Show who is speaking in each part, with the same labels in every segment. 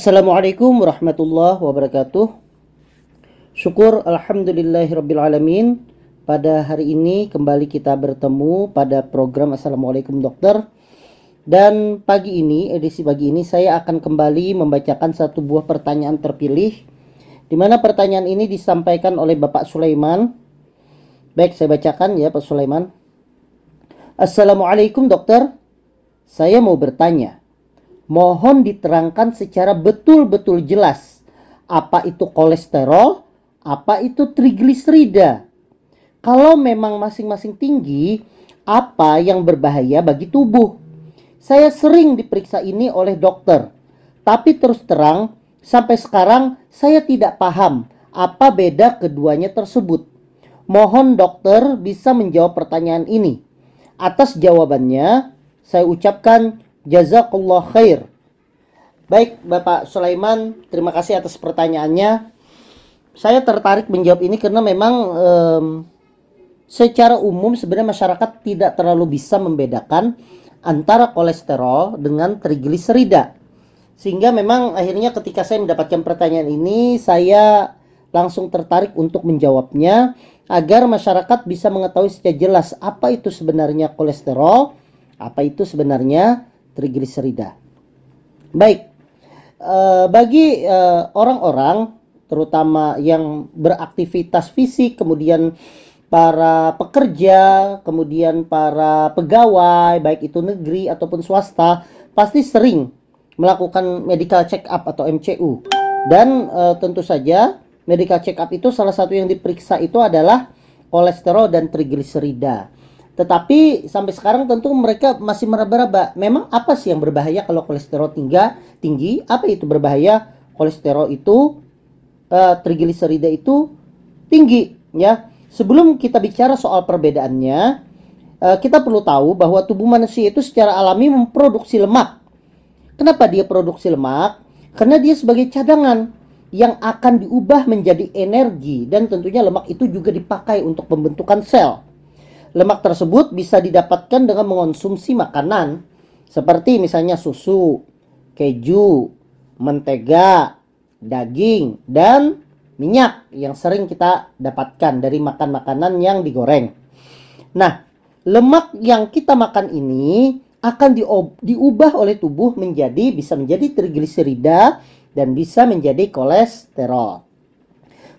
Speaker 1: Assalamualaikum warahmatullahi wabarakatuh. Syukur alhamdulillahirabbil Pada hari ini kembali kita bertemu pada program Assalamualaikum Dokter. Dan pagi ini, edisi pagi ini saya akan kembali membacakan satu buah pertanyaan terpilih di mana pertanyaan ini disampaikan oleh Bapak Sulaiman. Baik, saya bacakan ya Pak Sulaiman. Assalamualaikum dokter. Saya mau bertanya mohon diterangkan secara betul-betul jelas apa itu kolesterol, apa itu trigliserida. Kalau memang masing-masing tinggi, apa yang berbahaya bagi tubuh? Saya sering diperiksa ini oleh dokter, tapi terus terang sampai sekarang saya tidak paham apa beda keduanya tersebut. Mohon dokter bisa menjawab pertanyaan ini. Atas jawabannya, saya ucapkan Jazakallah khair. Baik, Bapak Sulaiman, terima kasih atas pertanyaannya. Saya tertarik menjawab ini karena memang um, secara umum sebenarnya masyarakat tidak terlalu bisa membedakan antara kolesterol dengan trigliserida. Sehingga memang akhirnya ketika saya mendapatkan pertanyaan ini, saya langsung tertarik untuk menjawabnya agar masyarakat bisa mengetahui secara jelas apa itu sebenarnya kolesterol, apa itu sebenarnya trigliserida. Baik, uh, bagi eh, orang-orang terutama yang beraktivitas fisik, kemudian para pekerja, kemudian para pegawai, baik itu negeri ataupun swasta, pasti sering melakukan medical check up atau MCU. Dan uh, tentu saja medical check up itu salah satu yang diperiksa itu adalah kolesterol dan trigliserida. Tetapi sampai sekarang tentu mereka masih meraba-raba. Memang apa sih yang berbahaya kalau kolesterol tinggi? Tinggi, apa itu berbahaya? Kolesterol itu uh, trigliserida itu tinggi, ya. Sebelum kita bicara soal perbedaannya, uh, kita perlu tahu bahwa tubuh manusia itu secara alami memproduksi lemak. Kenapa dia produksi lemak? Karena dia sebagai cadangan yang akan diubah menjadi energi dan tentunya lemak itu juga dipakai untuk pembentukan sel. Lemak tersebut bisa didapatkan dengan mengonsumsi makanan seperti misalnya susu, keju, mentega, daging, dan minyak yang sering kita dapatkan dari makan makanan yang digoreng. Nah, lemak yang kita makan ini akan diubah oleh tubuh menjadi bisa menjadi trigliserida dan bisa menjadi kolesterol.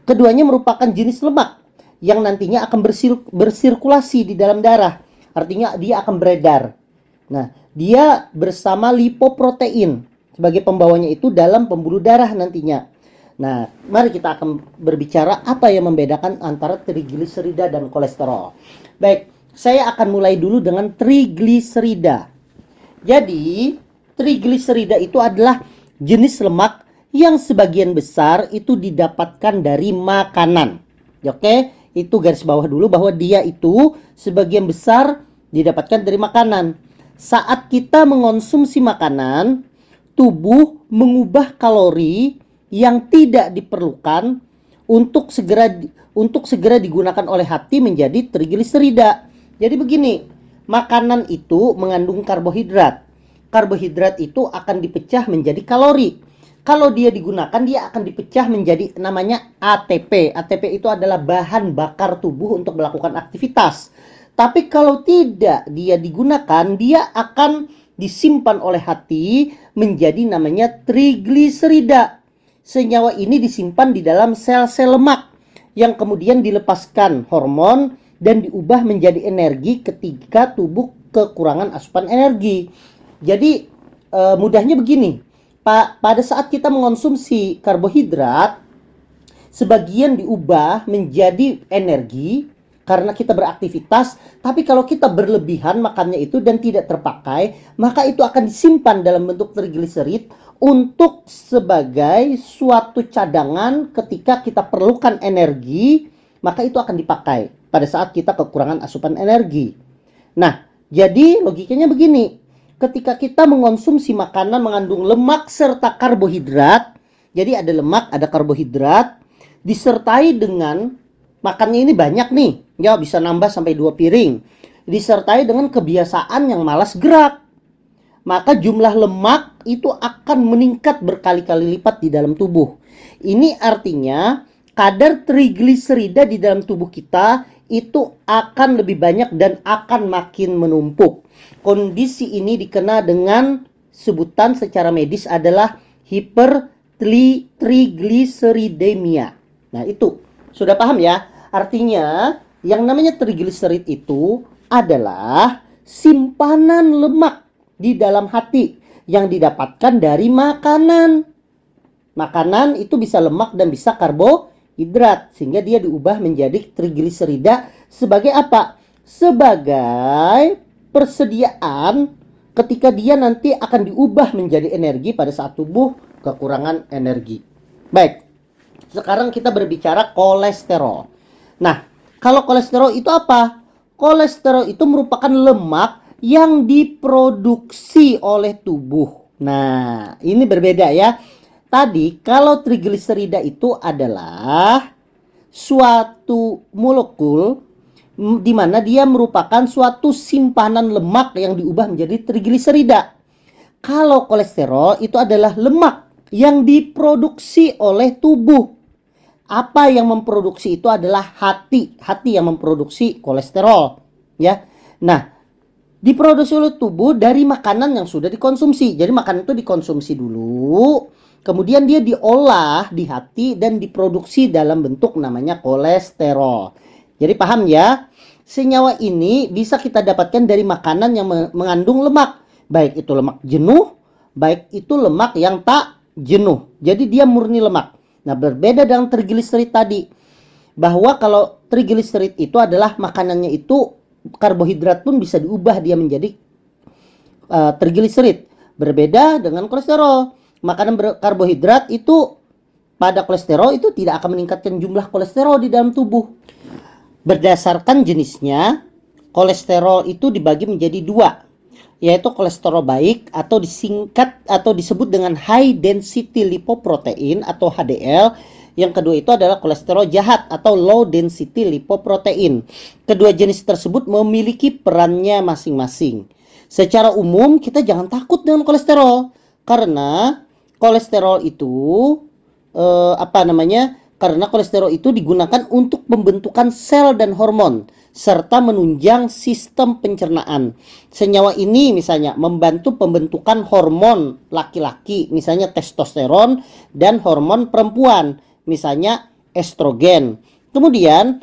Speaker 1: Keduanya merupakan jenis lemak yang nantinya akan bersir bersirkulasi di dalam darah. Artinya dia akan beredar. Nah, dia bersama lipoprotein sebagai pembawanya itu dalam pembuluh darah nantinya. Nah, mari kita akan berbicara apa yang membedakan antara trigliserida dan kolesterol. Baik, saya akan mulai dulu dengan trigliserida. Jadi, trigliserida itu adalah jenis lemak yang sebagian besar itu didapatkan dari makanan. Oke, itu garis bawah dulu bahwa dia itu sebagian besar didapatkan dari makanan. Saat kita mengonsumsi makanan, tubuh mengubah kalori yang tidak diperlukan untuk segera untuk segera digunakan oleh hati menjadi trigliserida. Jadi begini, makanan itu mengandung karbohidrat. Karbohidrat itu akan dipecah menjadi kalori kalau dia digunakan dia akan dipecah menjadi namanya ATP. ATP itu adalah bahan bakar tubuh untuk melakukan aktivitas. Tapi kalau tidak dia digunakan, dia akan disimpan oleh hati menjadi namanya trigliserida. Senyawa ini disimpan di dalam sel-sel lemak yang kemudian dilepaskan hormon dan diubah menjadi energi ketika tubuh kekurangan asupan energi. Jadi uh, mudahnya begini, pa pada saat kita mengonsumsi karbohidrat, sebagian diubah menjadi energi karena kita beraktivitas, tapi kalau kita berlebihan makannya itu dan tidak terpakai, maka itu akan disimpan dalam bentuk trigliserid untuk sebagai suatu cadangan ketika kita perlukan energi, maka itu akan dipakai pada saat kita kekurangan asupan energi. Nah, jadi logikanya begini, ketika kita mengonsumsi makanan mengandung lemak serta karbohidrat, jadi ada lemak, ada karbohidrat, disertai dengan makannya ini banyak nih, ya bisa nambah sampai dua piring, disertai dengan kebiasaan yang malas gerak. Maka jumlah lemak itu akan meningkat berkali-kali lipat di dalam tubuh. Ini artinya kadar trigliserida di dalam tubuh kita itu akan lebih banyak dan akan makin menumpuk. Kondisi ini dikenal dengan sebutan secara medis adalah hipertrigliseridemia. Nah, itu sudah paham ya? Artinya yang namanya trigliserid itu adalah simpanan lemak di dalam hati yang didapatkan dari makanan. Makanan itu bisa lemak dan bisa karbohidrat sehingga dia diubah menjadi trigliserida sebagai apa? Sebagai persediaan ketika dia nanti akan diubah menjadi energi pada saat tubuh kekurangan energi. Baik. Sekarang kita berbicara kolesterol. Nah, kalau kolesterol itu apa? Kolesterol itu merupakan lemak yang diproduksi oleh tubuh. Nah, ini berbeda ya. Tadi kalau trigliserida itu adalah suatu molekul di mana dia merupakan suatu simpanan lemak yang diubah menjadi trigliserida. Kalau kolesterol itu adalah lemak yang diproduksi oleh tubuh. Apa yang memproduksi itu adalah hati, hati yang memproduksi kolesterol, ya. Nah, diproduksi oleh tubuh dari makanan yang sudah dikonsumsi. Jadi makanan itu dikonsumsi dulu, kemudian dia diolah di hati dan diproduksi dalam bentuk namanya kolesterol. Jadi paham ya? Senyawa ini bisa kita dapatkan dari makanan yang mengandung lemak, baik itu lemak jenuh, baik itu lemak yang tak jenuh. Jadi dia murni lemak. Nah, berbeda dengan trigliserid tadi. Bahwa kalau trigliserid itu adalah makanannya itu karbohidrat pun bisa diubah dia menjadi uh, trigliserid. Berbeda dengan kolesterol. Makanan karbohidrat itu pada kolesterol itu tidak akan meningkatkan jumlah kolesterol di dalam tubuh. Berdasarkan jenisnya, kolesterol itu dibagi menjadi dua, yaitu kolesterol baik atau disingkat atau disebut dengan high density lipoprotein atau HDL yang kedua itu adalah kolesterol jahat atau low density lipoprotein. Kedua jenis tersebut memiliki perannya masing-masing. Secara umum kita jangan takut dengan kolesterol karena kolesterol itu eh, apa namanya? Karena kolesterol itu digunakan untuk pembentukan sel dan hormon serta menunjang sistem pencernaan. Senyawa ini misalnya membantu pembentukan hormon laki-laki, misalnya testosteron dan hormon perempuan misalnya estrogen. Kemudian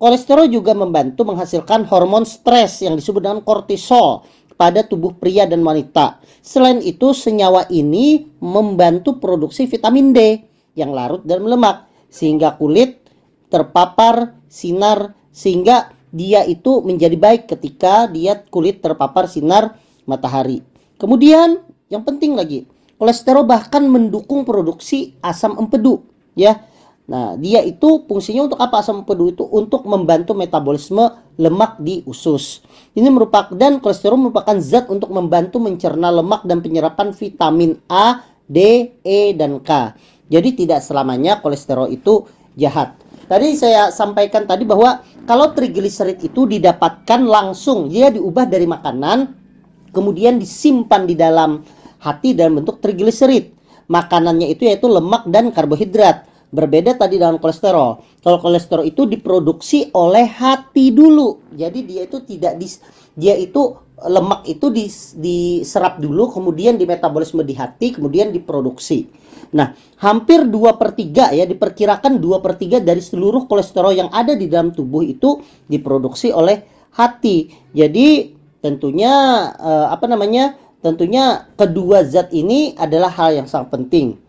Speaker 1: kolesterol juga membantu menghasilkan hormon stres yang disebut dengan kortisol pada tubuh pria dan wanita. Selain itu, senyawa ini membantu produksi vitamin D yang larut dalam lemak sehingga kulit terpapar sinar sehingga dia itu menjadi baik ketika dia kulit terpapar sinar matahari. Kemudian yang penting lagi, kolesterol bahkan mendukung produksi asam empedu ya. Nah, dia itu fungsinya untuk apa asam empedu itu? Untuk membantu metabolisme lemak di usus. Ini merupakan dan kolesterol merupakan zat untuk membantu mencerna lemak dan penyerapan vitamin A, D, E, dan K. Jadi tidak selamanya kolesterol itu jahat. Tadi saya sampaikan tadi bahwa kalau trigliserid itu didapatkan langsung, dia diubah dari makanan, kemudian disimpan di dalam hati dalam bentuk trigliserid makanannya itu yaitu lemak dan karbohidrat. Berbeda tadi dengan kolesterol. Kalau kolesterol itu diproduksi oleh hati dulu. Jadi dia itu tidak dis, dia itu lemak itu dis, diserap dulu, kemudian di metabolisme di hati, kemudian diproduksi. Nah, hampir 2 per 3 ya, diperkirakan 2 per 3 dari seluruh kolesterol yang ada di dalam tubuh itu diproduksi oleh hati. Jadi tentunya eh, apa namanya Tentunya kedua zat ini adalah hal yang sangat penting.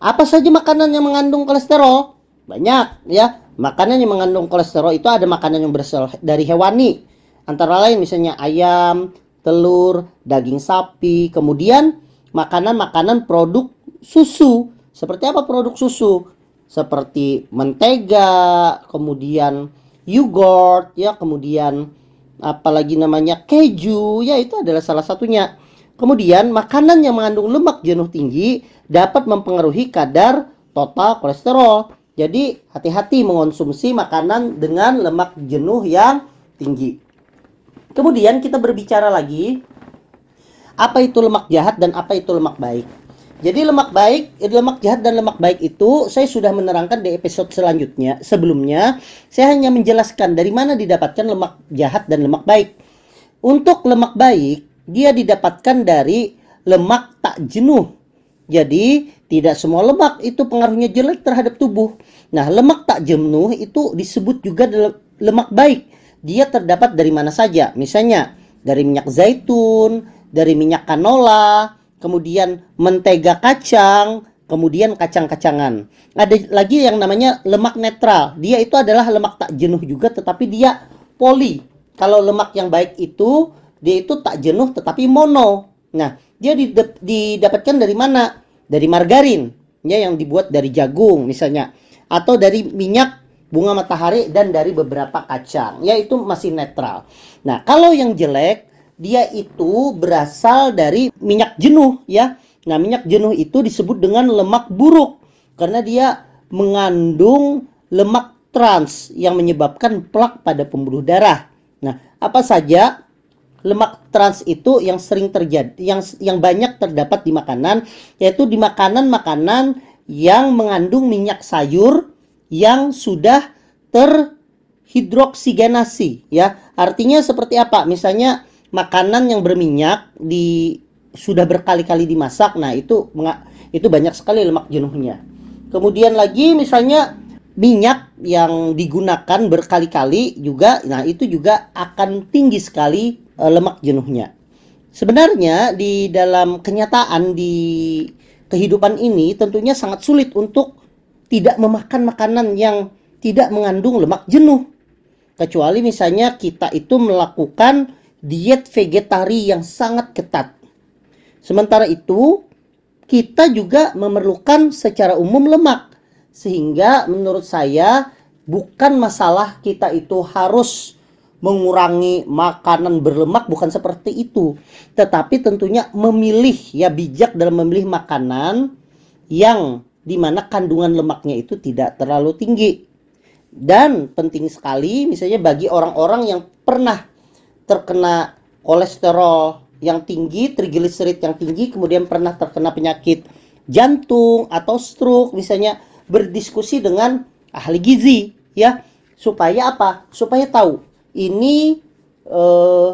Speaker 1: Apa saja makanan yang mengandung kolesterol? Banyak ya. Makanan yang mengandung kolesterol itu ada makanan yang berasal dari hewani. Antara lain misalnya ayam, telur, daging sapi, kemudian makanan-makanan produk susu. Seperti apa produk susu? Seperti mentega, kemudian yogurt, ya, kemudian apalagi namanya keju, ya itu adalah salah satunya. Kemudian, makanan yang mengandung lemak jenuh tinggi dapat mempengaruhi kadar total kolesterol. Jadi, hati-hati mengonsumsi makanan dengan lemak jenuh yang tinggi. Kemudian kita berbicara lagi, apa itu lemak jahat dan apa itu lemak baik. Jadi lemak baik, lemak jahat dan lemak baik itu saya sudah menerangkan di episode selanjutnya. Sebelumnya, saya hanya menjelaskan dari mana didapatkan lemak jahat dan lemak baik. Untuk lemak baik, dia didapatkan dari lemak tak jenuh. Jadi, tidak semua lemak itu pengaruhnya jelek terhadap tubuh. Nah, lemak tak jenuh itu disebut juga lemak baik. Dia terdapat dari mana saja. Misalnya, dari minyak zaitun, dari minyak canola, kemudian mentega kacang, kemudian kacang-kacangan. Ada lagi yang namanya lemak netral. Dia itu adalah lemak tak jenuh juga tetapi dia poli. Kalau lemak yang baik itu dia itu tak jenuh tetapi mono. Nah, dia didapatkan dari mana? Dari margarin, ya yang dibuat dari jagung misalnya atau dari minyak bunga matahari dan dari beberapa kacang, yaitu masih netral. Nah, kalau yang jelek dia itu berasal dari minyak jenuh ya. Nah, minyak jenuh itu disebut dengan lemak buruk karena dia mengandung lemak trans yang menyebabkan plak pada pembuluh darah. Nah, apa saja lemak trans itu yang sering terjadi yang yang banyak terdapat di makanan yaitu di makanan-makanan yang mengandung minyak sayur yang sudah terhidroksigenasi ya. Artinya seperti apa? Misalnya makanan yang berminyak di sudah berkali-kali dimasak, nah itu itu banyak sekali lemak jenuhnya. Kemudian lagi misalnya minyak yang digunakan berkali-kali juga, nah itu juga akan tinggi sekali e, lemak jenuhnya. Sebenarnya di dalam kenyataan di kehidupan ini tentunya sangat sulit untuk tidak memakan makanan yang tidak mengandung lemak jenuh. Kecuali misalnya kita itu melakukan diet vegetari yang sangat ketat. Sementara itu, kita juga memerlukan secara umum lemak. Sehingga menurut saya bukan masalah kita itu harus mengurangi makanan berlemak bukan seperti itu. Tetapi tentunya memilih ya bijak dalam memilih makanan yang di mana kandungan lemaknya itu tidak terlalu tinggi. Dan penting sekali misalnya bagi orang-orang yang pernah terkena kolesterol yang tinggi, trigliserid yang tinggi, kemudian pernah terkena penyakit jantung atau stroke, misalnya berdiskusi dengan ahli gizi, ya, supaya apa? Supaya tahu ini eh,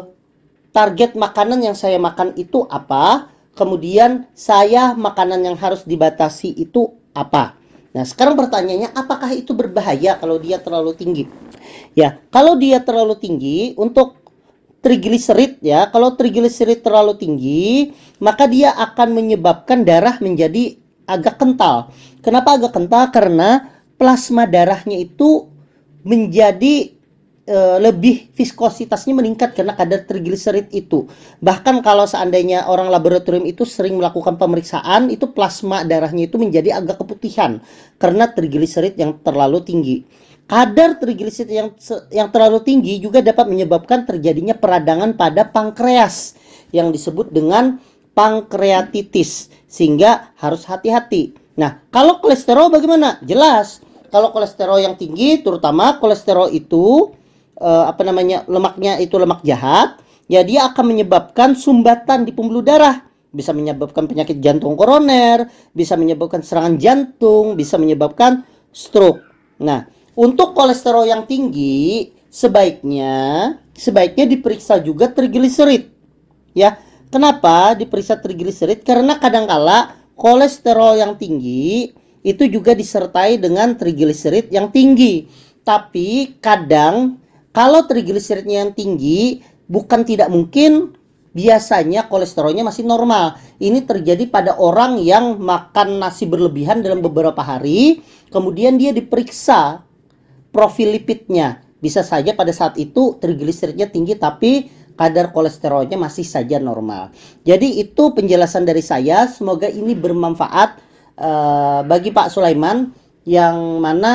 Speaker 1: target makanan yang saya makan itu apa, kemudian saya makanan yang harus dibatasi itu apa. Nah, sekarang pertanyaannya apakah itu berbahaya kalau dia terlalu tinggi? Ya, kalau dia terlalu tinggi untuk trigliserid ya. Kalau trigliserid terlalu tinggi, maka dia akan menyebabkan darah menjadi agak kental. Kenapa agak kental? Karena plasma darahnya itu menjadi e, lebih viskositasnya meningkat karena kadar trigliserid itu. Bahkan kalau seandainya orang laboratorium itu sering melakukan pemeriksaan, itu plasma darahnya itu menjadi agak keputihan karena trigliserid yang terlalu tinggi. Kadar trigliserid yang yang terlalu tinggi juga dapat menyebabkan terjadinya peradangan pada pankreas yang disebut dengan pankreatitis sehingga harus hati-hati. Nah, kalau kolesterol bagaimana? Jelas. Kalau kolesterol yang tinggi terutama kolesterol itu eh, apa namanya? lemaknya itu lemak jahat, ya dia akan menyebabkan sumbatan di pembuluh darah bisa menyebabkan penyakit jantung koroner, bisa menyebabkan serangan jantung, bisa menyebabkan stroke. Nah, untuk kolesterol yang tinggi, sebaiknya sebaiknya diperiksa juga trigliserid. Ya. Kenapa diperiksa trigliserid? Karena kadangkala kolesterol yang tinggi itu juga disertai dengan trigliserid yang tinggi. Tapi kadang kalau trigliseridnya yang tinggi bukan tidak mungkin biasanya kolesterolnya masih normal. Ini terjadi pada orang yang makan nasi berlebihan dalam beberapa hari, kemudian dia diperiksa profil lipidnya. Bisa saja pada saat itu trigliseridnya tinggi tapi kadar kolesterolnya masih saja normal. Jadi itu penjelasan dari saya. Semoga ini bermanfaat uh, bagi Pak Sulaiman yang mana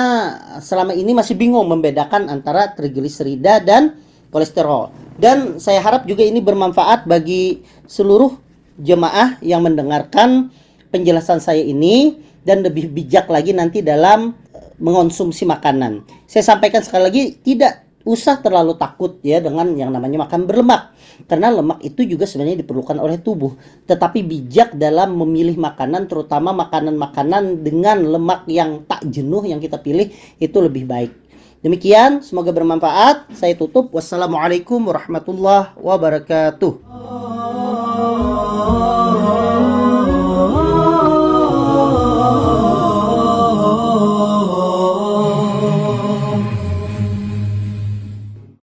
Speaker 1: selama ini masih bingung membedakan antara trigliserida dan kolesterol. Dan saya harap juga ini bermanfaat bagi seluruh jemaah yang mendengarkan penjelasan saya ini dan lebih bijak lagi nanti dalam mengonsumsi makanan. Saya sampaikan sekali lagi tidak usah terlalu takut ya dengan yang namanya makan berlemak. Karena lemak itu juga sebenarnya diperlukan oleh tubuh. Tetapi bijak dalam memilih makanan terutama makanan-makanan dengan lemak yang tak jenuh yang kita pilih itu lebih baik. Demikian semoga bermanfaat. Saya tutup. Wassalamualaikum warahmatullahi wabarakatuh